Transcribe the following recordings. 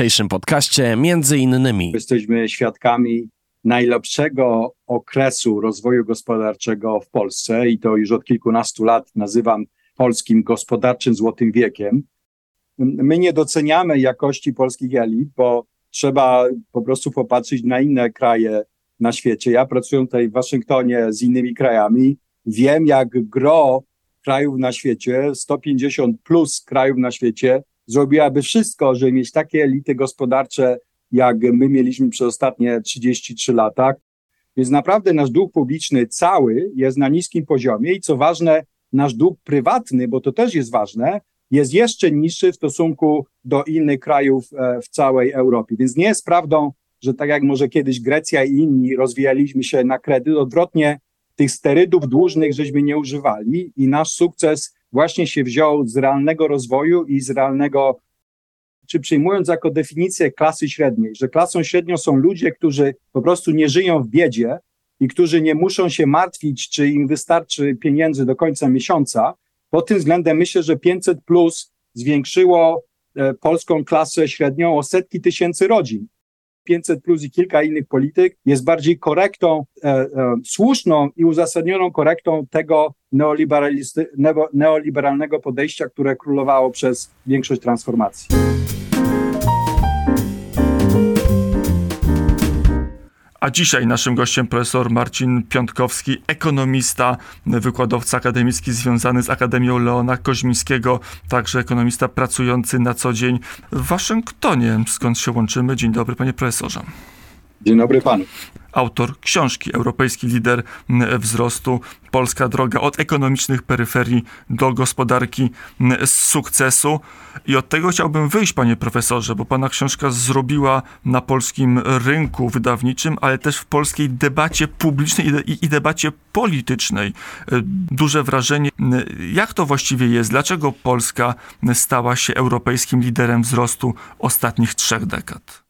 dzisiejszym podcaście między innymi. Jesteśmy świadkami najlepszego okresu rozwoju gospodarczego w Polsce i to już od kilkunastu lat nazywam polskim gospodarczym złotym wiekiem. My nie doceniamy jakości polskich elit, bo trzeba po prostu popatrzeć na inne kraje na świecie. Ja pracuję tutaj w Waszyngtonie z innymi krajami. Wiem, jak gro krajów na świecie, 150 plus krajów na świecie, zrobiłaby wszystko, żeby mieć takie elity gospodarcze, jak my mieliśmy przez ostatnie 33 lata. Więc naprawdę nasz dług publiczny cały jest na niskim poziomie i co ważne, nasz dług prywatny, bo to też jest ważne, jest jeszcze niższy w stosunku do innych krajów e, w całej Europie. Więc nie jest prawdą, że tak jak może kiedyś Grecja i inni rozwijaliśmy się na kredyt, odwrotnie tych sterydów dłużnych żeśmy nie używali i nasz sukces właśnie się wziął z realnego rozwoju i z realnego, czy przyjmując jako definicję klasy średniej, że klasą średnią są ludzie, którzy po prostu nie żyją w biedzie i którzy nie muszą się martwić, czy im wystarczy pieniędzy do końca miesiąca. Pod tym względem myślę, że 500 plus zwiększyło e, polską klasę średnią o setki tysięcy rodzin. 500 plus i kilka innych polityk jest bardziej korektą, e, e, słuszną i uzasadnioną korektą tego neoliberalnego podejścia, które królowało przez większość transformacji. A dzisiaj naszym gościem profesor Marcin Piątkowski, ekonomista, wykładowca akademicki związany z Akademią Leona Koźmińskiego, także ekonomista pracujący na co dzień w Waszyngtonie, skąd się łączymy. Dzień dobry, panie profesorze. Dzień dobry panu autor książki Europejski Lider Wzrostu Polska droga od ekonomicznych peryferii do gospodarki sukcesu. I od tego chciałbym wyjść, panie profesorze, bo pana książka zrobiła na polskim rynku wydawniczym, ale też w polskiej debacie publicznej i, debacie politycznej duże wrażenie. Jak to właściwie jest? Dlaczego Polska stała się europejskim liderem wzrostu ostatnich trzech dekad?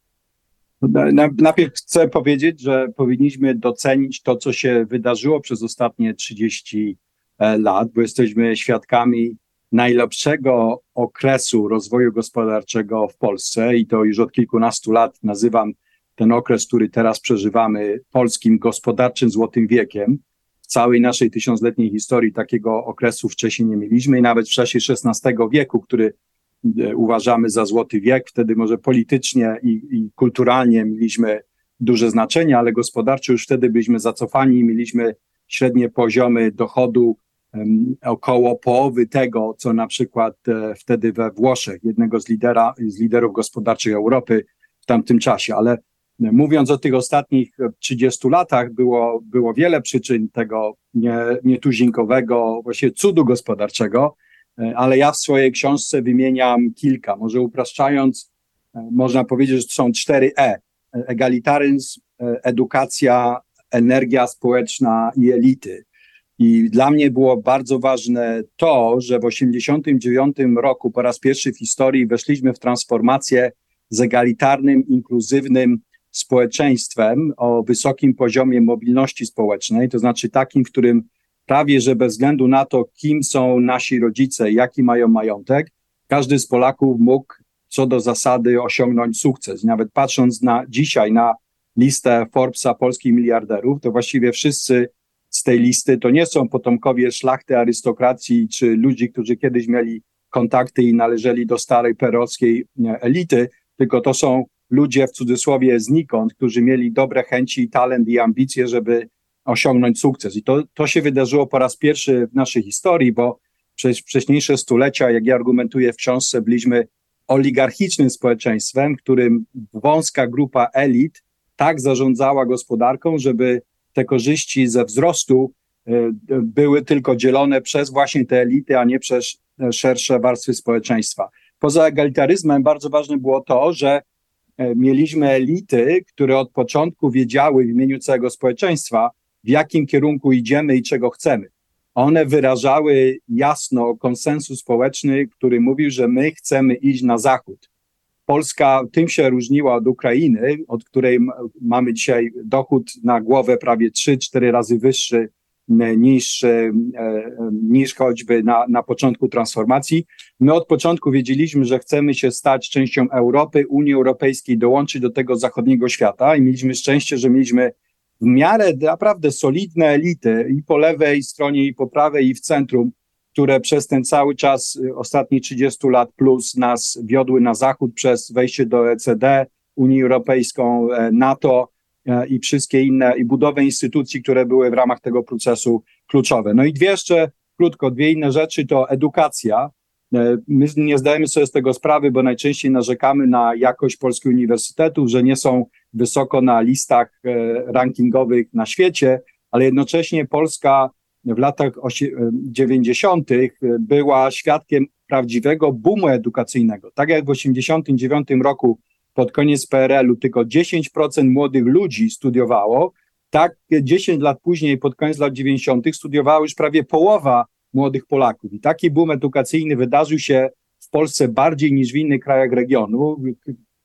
Najpierw chcę powiedzieć, że powinniśmy docenić to, co się wydarzyło przez ostatnie 30 e, lat, bo jesteśmy świadkami najlepszego okresu rozwoju gospodarczego w Polsce i to już od kilkunastu lat nazywam ten okres, który teraz przeżywamy, polskim gospodarczym złotym wiekiem. W całej naszej tysiącletniej historii takiego okresu wcześniej nie mieliśmy i nawet w czasie XVI wieku, który uważamy za złoty wiek. Wtedy może politycznie i, i kulturalnie mieliśmy duże znaczenie, ale gospodarczo już wtedy byliśmy zacofani, mieliśmy średnie poziomy dochodu um, około połowy tego, co na przykład e, wtedy we Włoszech, jednego z, lidera, z liderów gospodarczych Europy w tamtym czasie. Ale e, mówiąc o tych ostatnich 30 latach, było, było wiele przyczyn tego nie, nietuzinkowego, właściwie cudu gospodarczego, E, ale ja w swojej książce wymieniam kilka. Może upraszczając, e, można powiedzieć, że są cztery E. Egalitaryzm, e, edukacja, energia społeczna i elity. I dla mnie było bardzo ważne to, że w 1989 roku po raz pierwszy w historii weszliśmy w transformację z egalitarnym, inkluzywnym społeczeństwem o wysokim poziomie mobilności społecznej, to znaczy takim, w którym prawie że bez względu na to, kim są nasi rodzice, jaki mają majątek, każdy z Polaków mógł co do zasady osiągnąć sukces. Nawet patrząc na dzisiaj na listę Forbesa polskich miliarderów, to właściwie wszyscy z tej listy to nie są potomkowie szlachty, arystokracji czy ludzi, którzy kiedyś mieli kontakty i należeli do starej perowskiej elity, tylko to są ludzie w cudzysłowie znikąd, którzy mieli dobre chęci, talent i ambicje, żeby osiągnąć sukces. I to, to się wydarzyło po raz pierwszy w naszej historii, bo przez wcześniejsze stulecia, jak ja argumentuję w książce, byliśmy oligarchicznym społeczeństwem, którym wąska grupa elit tak zarządzała gospodarką, żeby te korzyści ze wzrostu e, były tylko dzielone przez właśnie te elity, a nie przez e, szersze warstwy społeczeństwa. Poza egalitaryzmem bardzo ważne było to, że e, mieliśmy elity, które od początku wiedziały w imieniu całego społeczeństwa, w jakim kierunku idziemy i czego chcemy. One wyrażały jasno konsensus społeczny, który mówił, że my chcemy iść na zachód. Polska tym się różniła od Ukrainy, od której mamy dzisiaj dochód na głowę prawie 3-4 razy wyższy niż, niż choćby na, na początku transformacji. My od początku wiedzieliśmy, że chcemy się stać częścią Europy, Unii Europejskiej, dołączyć do tego zachodniego świata i mieliśmy szczęście, że mieliśmy w miarę naprawdę solidne elity i po lewej stronie, i po prawej, i w centrum, które przez ten cały czas, y, ostatnich 30 lat plus nas wiodły na zachód przez wejście do OECD, Unię Europejską, e, NATO e, i wszystkie inne, i budowę instytucji, które były w ramach tego procesu kluczowe. No i dwie jeszcze, krótko, dwie inne rzeczy to edukacja. E, my nie zdajemy sobie z tego sprawy, bo najczęściej narzekamy na jakość polskich uniwersytetów, że nie są wysoko na listach rankingowych na świecie, ale jednocześnie Polska w latach 90. E, była świadkiem prawdziwego boomu edukacyjnego. Tak jak w 89 roku pod koniec PRL-u tylko 10% młodych ludzi studiowało, tak 10 lat później, pod koniec lat 90. studiowała już prawie połowa młodych Polaków. I taki boom edukacyjny wydarzył się w Polsce bardziej niż w innych krajach regionu.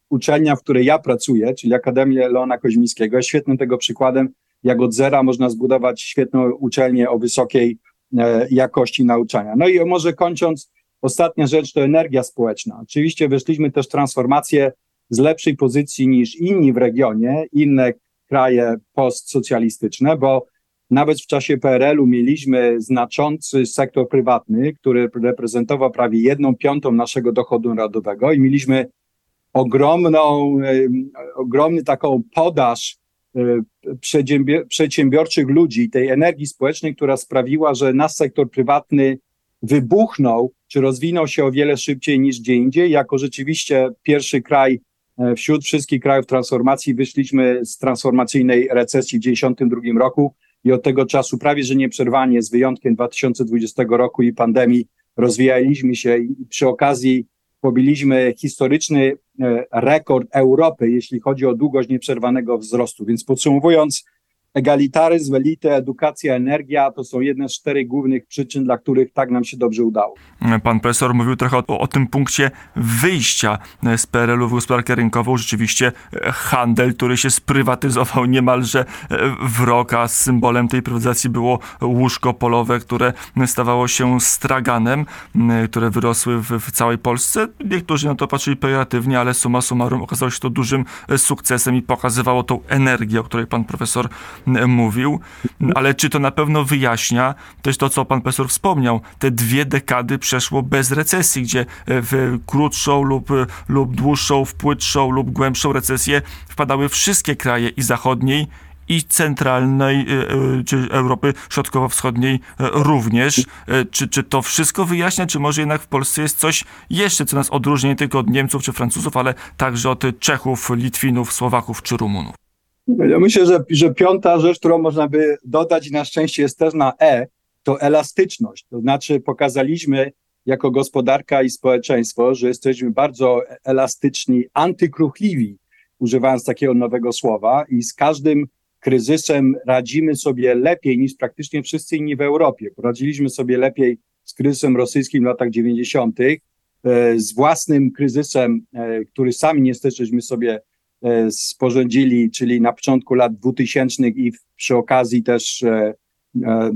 Uczelnia, w której ja pracuję, czyli Akademia Leona Koźmińskiego, jest świetnym tego przykładem, jak od zera można zbudować świetną uczelnię o wysokiej e, jakości nauczania. No i może kończąc, ostatnia rzecz to energia społeczna. Oczywiście weszliśmy też w transformację z lepszej pozycji niż inni w regionie, inne kraje postsocjalistyczne, bo nawet w czasie PRL-u mieliśmy znaczący sektor prywatny, który reprezentował prawie jedną piątą naszego dochodu narodowego i mieliśmy ogromną, ogromny taką podaż E, przedsiębiorczych ludzi, tej energii społecznej, która sprawiła, że nasz sektor prywatny wybuchnął, czy rozwinął się o wiele szybciej niż gdzie indziej. Jako rzeczywiście pierwszy kraj e, wśród wszystkich krajów transformacji wyszliśmy z transformacyjnej recesji w 1992 roku i od tego czasu prawie, że nieprzerwanie, z wyjątkiem 2020 roku i pandemii, rozwijaliśmy się i przy okazji pobiliśmy historyczny e, rekord Europy, jeśli chodzi o długość nieprzerwanego wzrostu. Więc podsumowując, egalitaryzm, elity, edukacja, energia to są jedne z czterech głównych przyczyn, dla których tak nam się dobrze udało. Pan profesor mówił trochę o, o tym punkcie wyjścia z PRL-u w gospodarkę rynkową. Rzeczywiście e, handel, który się sprywatyzował niemalże e, w rok, a symbolem tej prywatyzacji było łóżko polowe, które stawało się straganem, które wyrosły w, w całej Polsce. Niektórzy na to patrzyli pejoratywnie, ale suma summarum okazało się to dużym e, sukcesem i pokazywało tą energię, o której pan profesor mówił, ale czy to na pewno wyjaśnia też to, co pan profesor wspomniał, te dwie dekady przeszło bez recesji, gdzie w krótszą lub, lub dłuższą, w płytszą lub głębszą recesję wpadały wszystkie kraje i zachodniej, i centralnej, e, e, czy Europy Środkowo-Wschodniej e, również. Czy, czy to wszystko wyjaśnia, czy może jednak w Polsce jest coś jeszcze, co nas odróżnia nie tylko od Niemców czy Francuzów, ale także od Czechów, Litwinów, Słowaków czy Rumunów? Ja myślę, że, że piąta rzecz, którą można by dodać i na szczęście jest też na E, to elastyczność. To znaczy pokazaliśmy jako gospodarka i społeczeństwo, że jesteśmy bardzo elastyczni, antykruchliwi, używając takiego nowego słowa i z każdym kryzysem radzimy sobie lepiej niż praktycznie wszyscy inni w Europie. Poradziliśmy sobie lepiej z kryzysem rosyjskim w latach 90., e, z własnym kryzysem, e, który sami niestety żeśmy sobie sporządzili, czyli na początku lat 2000 i przy okazji też e, e,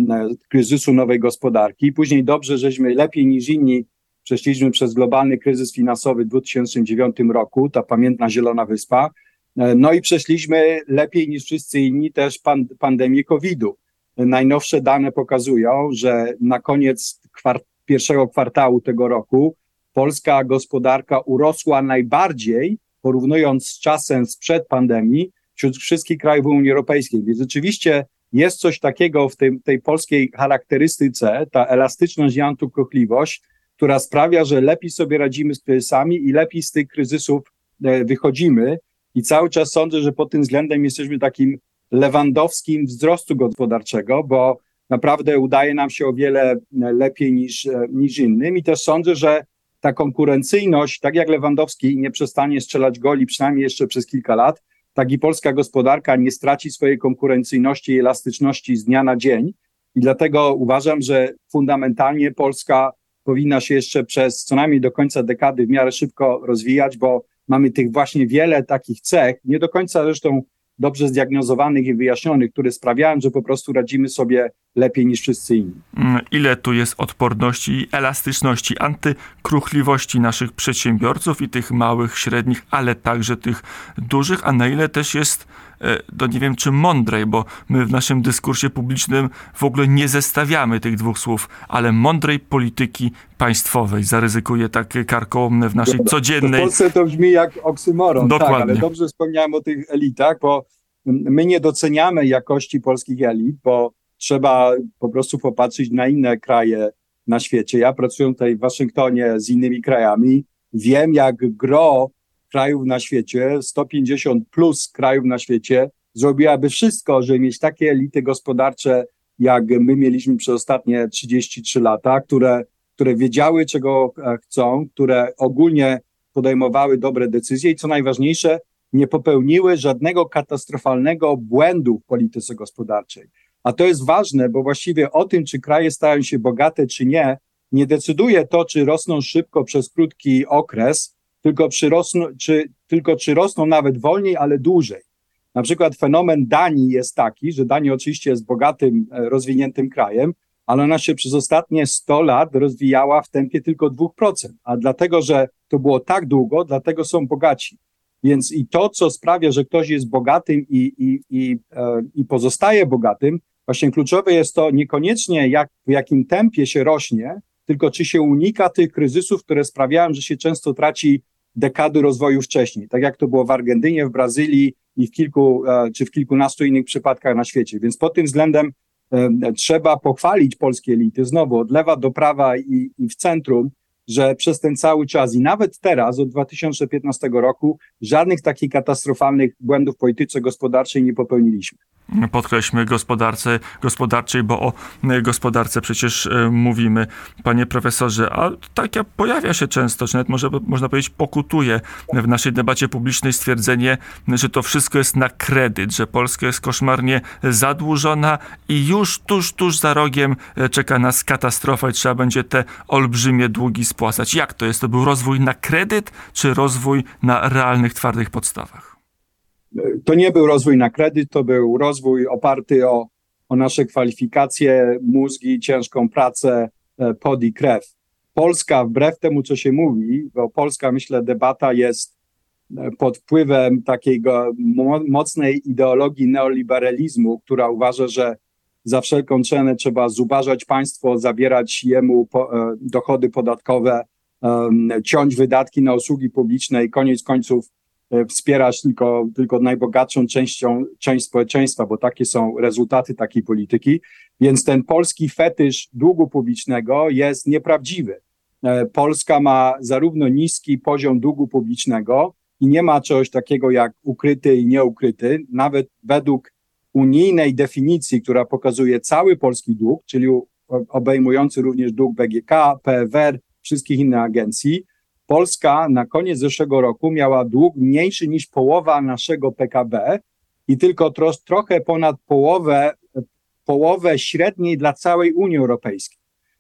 kryzysu nowej gospodarki. Później dobrze, żeśmy lepiej niż inni przeszliśmy przez globalny kryzys finansowy w 2009 roku, ta pamiętna Zielona Wyspa. No i przeszliśmy lepiej niż wszyscy inni też pandemię COVID-u. Najnowsze dane pokazują, że na koniec kwart pierwszego kwartału tego roku polska gospodarka urosła najbardziej porównując z czasem sprzed pandemii wśród wszystkich krajów Unii Europejskiej. Więc rzeczywiście jest coś takiego w tej, tej polskiej charakterystyce, ta elastyczność i antykruchliwość, która sprawia, że lepiej sobie radzimy z kryzysami i lepiej z tych kryzysów e, wychodzimy. I cały czas sądzę, że pod tym względem jesteśmy takim lewandowskim wzrostu gospodarczego, bo naprawdę udaje nam się o wiele e, lepiej niż, e, niż innym. I też sądzę, że ta konkurencyjność, tak jak Lewandowski nie przestanie strzelać goli przynajmniej jeszcze przez kilka lat, tak i polska gospodarka nie straci swojej konkurencyjności i elastyczności z dnia na dzień. I dlatego uważam, że fundamentalnie Polska powinna się jeszcze przez co najmniej do końca dekady w miarę szybko rozwijać, bo mamy tych właśnie wiele takich cech, nie do końca zresztą dobrze zdiagnozowanych i wyjaśnionych, które sprawiają, że po prostu radzimy sobie lepiej niż wszyscy inni. Mm, ile tu jest odporności i elastyczności, antykruchliwości naszych przedsiębiorców i tych małych, średnich, ale także tych dużych, a na ile też jest to nie wiem czy mądrej, bo my w naszym dyskursie publicznym w ogóle nie zestawiamy tych dwóch słów, ale mądrej polityki państwowej. Zaryzykuję takie karkołomne w naszej codziennej... W Polsce to brzmi jak oksymoron, Dokładnie. tak, ale dobrze wspomniałem o tych elitach, bo my nie doceniamy jakości polskich elit, bo trzeba po prostu popatrzeć na inne kraje na świecie. Ja pracuję tutaj w Waszyngtonie z innymi krajami. Wiem, jak gro krajów na świecie, 150 plus krajów na świecie, zrobiłaby wszystko, żeby mieć takie elity gospodarcze, jak my mieliśmy przez ostatnie 33 lata, które, które wiedziały, czego e, chcą, które ogólnie podejmowały dobre decyzje i co najważniejsze, nie popełniły żadnego katastrofalnego błędu w polityce gospodarczej. A to jest ważne, bo właściwie o tym, czy kraje stają się bogate, czy nie, nie decyduje to, czy rosną szybko przez krótki okres, tylko, przyrosną, czy, tylko czy rosną nawet wolniej, ale dłużej. Na przykład fenomen Danii jest taki, że Dania oczywiście jest bogatym, e, rozwiniętym krajem, ale ona się przez ostatnie 100 lat rozwijała w tempie tylko 2%. A dlatego, że to było tak długo, dlatego są bogaci. Więc i to, co sprawia, że ktoś jest bogatym i, i, i, e, i pozostaje bogatym, właśnie kluczowe jest to niekoniecznie jak, w jakim tempie się rośnie, tylko czy się unika tych kryzysów, które sprawiają, że się często traci dekady rozwoju wcześniej, tak jak to było w Argentynie, w Brazylii i w kilku, e, czy w kilkunastu innych przypadkach na świecie. Więc pod tym względem e, trzeba pochwalić polskie elity, znowu od lewa do prawa i, i w centrum, że przez ten cały czas i nawet teraz, od 2015 roku, żadnych takich katastrofalnych błędów gospodarczej nie popełniliśmy podkreślmy gospodarce, gospodarczej, bo o e, gospodarce przecież e, mówimy, panie profesorze, a tak pojawia się często, czy nawet może, można powiedzieć pokutuje w naszej debacie publicznej stwierdzenie, że to wszystko jest na kredyt, że Polska jest koszmarnie zadłużona i już tuż, tuż za rogiem e, czeka nas katastrofa i trzeba będzie te olbrzymie długi spłacać. Jak to jest? To był rozwój na kredyt, czy rozwój na realnych, twardych podstawach? to nie był rozwój na kredyt, to był rozwój oparty o, o nasze kwalifikacje, mózgi, ciężką pracę, e, pod i krew. Polska, wbrew temu, co się mówi, bo Polska, myślę, debata jest e, pod wpływem takiej mocnej ideologii neoliberalizmu, która uważa, że za wszelką cenę trzeba zubażać państwo, zabierać jemu po, e, dochody podatkowe, ciąć wydatki na usługi publiczne i koniec końców E, wspierać tylko, tylko najbogatszą częścią, część społeczeństwa, bo takie są rezultaty takiej polityki. Więc ten polski fetysz długu publicznego jest nieprawdziwy. E, Polska ma zarówno niski poziom długu publicznego i nie ma czegoś takiego jak ukryty i nieukryty. Nawet według unijnej definicji, która pokazuje cały polski dług, czyli obejmujący również dług BGK, PFR, wszystkich innych agencji, Polska na koniec zeszłego roku miała dług mniejszy niż połowa naszego PKB i tylko tro, trochę ponad połowę, połowę średniej dla całej Unii Europejskiej.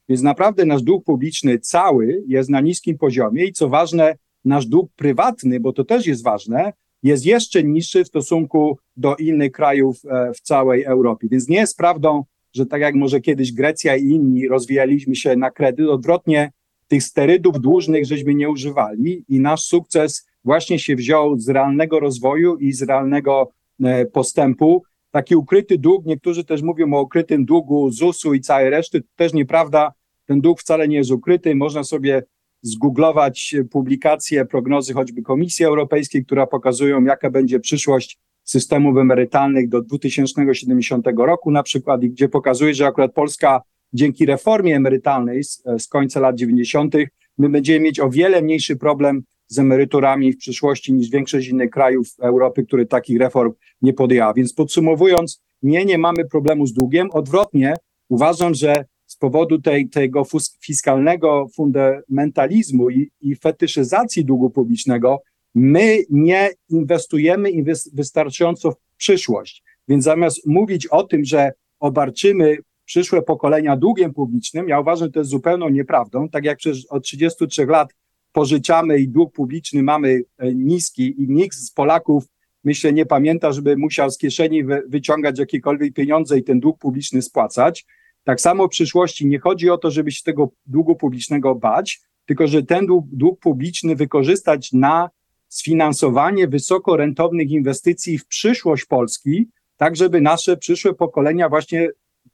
Więc naprawdę nasz dług publiczny cały jest na niskim poziomie i co ważne, nasz dług prywatny, bo to też jest ważne, jest jeszcze niższy w stosunku do innych krajów e, w całej Europie. Więc nie jest prawdą, że tak jak może kiedyś Grecja i inni rozwijaliśmy się na kredyt, odwrotnie tych sterydów dłużnych żeśmy nie używali i nasz sukces właśnie się wziął z realnego rozwoju i z realnego e, postępu. Taki ukryty dług, niektórzy też mówią o ukrytym długu ZUS-u i całej reszty, to też nieprawda. Ten dług wcale nie jest ukryty. Można sobie zgooglować publikacje, prognozy choćby Komisji Europejskiej, która pokazują, jaka będzie przyszłość systemów emerytalnych do 2070 roku na przykład, i gdzie pokazuje, że akurat Polska dzięki reformie emerytalnej z, z końca lat 90. my będziemy mieć o wiele mniejszy problem z emeryturami w przyszłości niż większość innych krajów Europy, które takich reform nie podjęła. Więc podsumowując, nie, nie mamy problemu z długiem. Odwrotnie, uważam, że powodu tej, tego fiskalnego fundamentalizmu i, i fetyszyzacji długu publicznego, my nie inwestujemy wystarczająco w przyszłość. Więc zamiast mówić o tym, że obarczymy przyszłe pokolenia długiem publicznym, ja uważam, że to jest zupełną nieprawdą. Tak jak przecież od 33 lat pożyczamy i dług publiczny mamy e, niski i nikt z Polaków myślę, nie pamięta, żeby musiał z kieszeni wy, wyciągać jakiekolwiek pieniądze i ten dług publiczny spłacać. Tak samo w przyszłości nie chodzi o to, żeby się tego długu publicznego bać, tylko że ten dług, dług publiczny wykorzystać na sfinansowanie wysoko rentownych inwestycji w przyszłość Polski, tak żeby nasze przyszłe pokolenia właśnie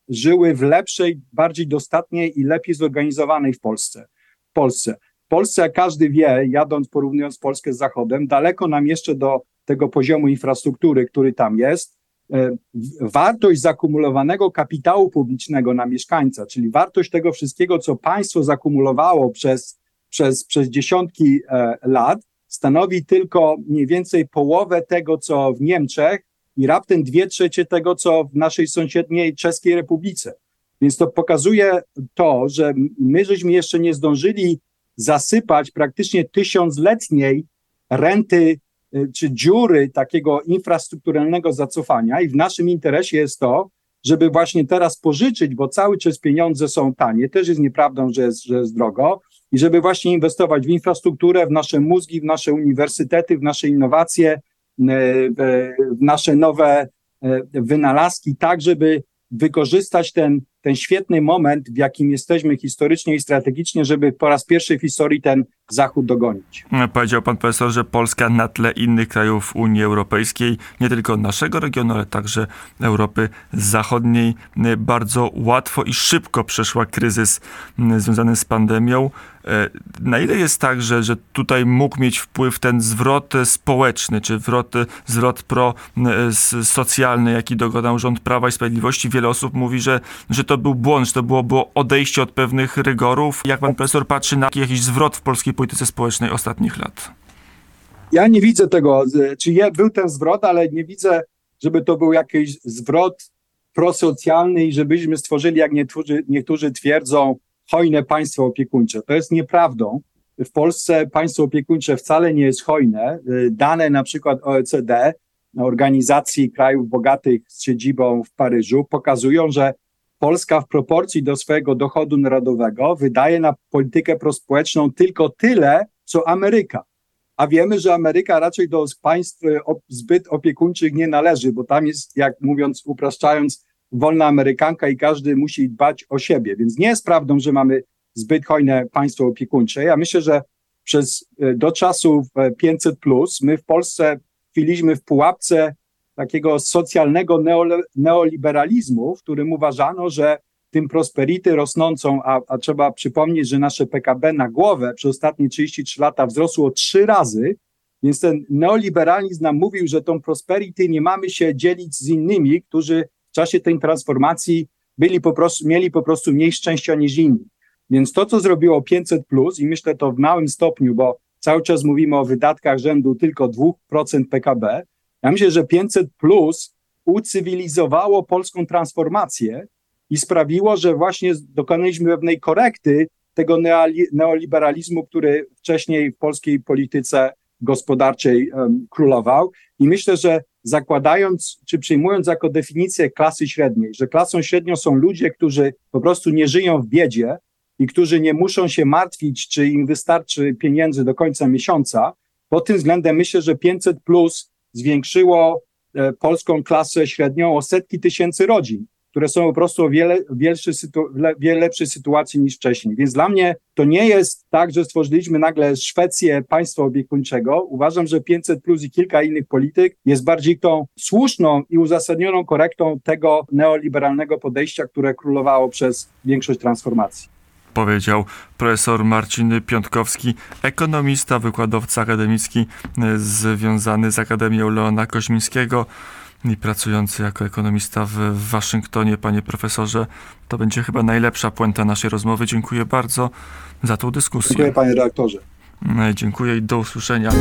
żyły w lepszej, bardziej dostatniej i lepiej zorganizowanej w Polsce. W Polsce. W Polsce, jak każdy wie, jadąc, porównując Polskę z Zachodem, daleko nam jeszcze do tego poziomu infrastruktury, który tam jest. E, wartość zakumulowanego kapitału publicznego na mieszkańca, czyli wartość tego wszystkiego, co państwo zakumulowało przez, przez, przez dziesiątki e, lat, stanowi tylko mniej więcej połowę tego, co w Niemczech i raptem dwie trzecie tego, co w naszej sąsiedniej Czeskiej Republice. Więc to pokazuje to, że my żeśmy jeszcze nie zdążyli zasypać praktycznie tysiącletniej renty czy dziury takiego infrastrukturalnego zacofania i w naszym interesie jest to, żeby właśnie teraz pożyczyć, bo cały czas pieniądze są tanie, też jest nieprawdą, że jest, że jest drogo, i żeby właśnie inwestować w infrastrukturę, w nasze mózgi, w nasze uniwersytety, w nasze innowacje, y, w nasze nowe y, wynalazki, tak żeby wykorzystać ten ten świetny moment, w jakim jesteśmy historycznie i strategicznie, żeby po raz pierwszy w historii ten Zachód dogonić. Powiedział pan profesor, że Polska na tle innych krajów Unii Europejskiej, nie tylko naszego regionu, ale także Europy Zachodniej, bardzo łatwo i szybko przeszła kryzys związany z pandemią. E, na ile jest tak, że, że tutaj mógł mieć wpływ ten zwrot społeczny, czy zwrot, zwrot pro-socjalny, jaki dokonał rząd Prawa i Sprawiedliwości? Wiele osób mówi, że, że to był błąd, że to było, było odejście od pewnych rygorów. Jak pan profesor patrzy na jakiś zwrot w polskiej polityce społecznej ostatnich lat? Ja nie widzę tego, czy był ten zwrot, ale nie widzę, żeby to był jakiś zwrot prosocjalny i żebyśmy stworzyli, jak niektórzy, niektórzy twierdzą, hojne państwo opiekuńcze. To jest nieprawdą. W Polsce państwo opiekuńcze wcale nie jest hojne. Dane na przykład OECD, organizacji krajów bogatych z siedzibą w Paryżu, pokazują, że Polska w proporcji do swojego dochodu narodowego wydaje na politykę prospołeczną tylko tyle, co Ameryka. A wiemy, że Ameryka raczej do państw e, zbyt opiekuńczych nie należy, bo tam jest, jak mówiąc, upraszczając, wolna Amerykanka i każdy musi dbać o siebie. Więc nie jest prawdą, że mamy zbyt hojne państwo opiekuńcze. Ja myślę, że przez e, do czasów 500 e, plus my w Polsce chwiliśmy w pułapce takiego socjalnego neoliberalizmu, w którym uważano, że tym prosperity rosnącą, a, a trzeba przypomnieć, że nasze PKB na głowę przez ostatnie 33 lata wzrosło trzy razy, więc ten neoliberalizm nam mówił, że tą prosperity nie mamy się dzielić z innymi, którzy w czasie tej transformacji byli po prostu, mieli po prostu mniej szczęścia niż inni. Więc to, co zrobiło 500 plus, i myślę to w małym stopniu, bo cały czas mówimy o wydatkach rzędu tylko 2% PKB, ja myślę, że 500 plus ucywilizowało polską transformację i sprawiło, że właśnie dokonaliśmy pewnej korekty tego neoliberalizmu, który wcześniej w polskiej polityce gospodarczej um, królował. I myślę, że zakładając czy przyjmując jako definicję klasy średniej, że klasą średnią są ludzie, którzy po prostu nie żyją w biedzie i którzy nie muszą się martwić, czy im wystarczy pieniędzy do końca miesiąca, pod tym względem myślę, że 500 plus zwiększyło e, polską klasę średnią o setki tysięcy rodzin, które są po prostu o wiele, wielszy, wiele lepszej sytuacji niż wcześniej. Więc dla mnie to nie jest tak, że stworzyliśmy nagle Szwecję państwa opiekuńczego. Uważam, że 500 plus i kilka innych polityk jest bardziej tą słuszną i uzasadnioną korektą tego neoliberalnego podejścia, które królowało przez większość transformacji powiedział profesor Marcin Piątkowski, ekonomista, wykładowca akademicki e, związany z Akademią Leona Koźmińskiego i pracujący jako ekonomista w Waszyngtonie. Panie profesorze, to będzie chyba najlepsza puenta naszej rozmowy. Dziękuję bardzo za tą dyskusję. Dziękuję panie redaktorze. E, dziękuję i do usłyszenia.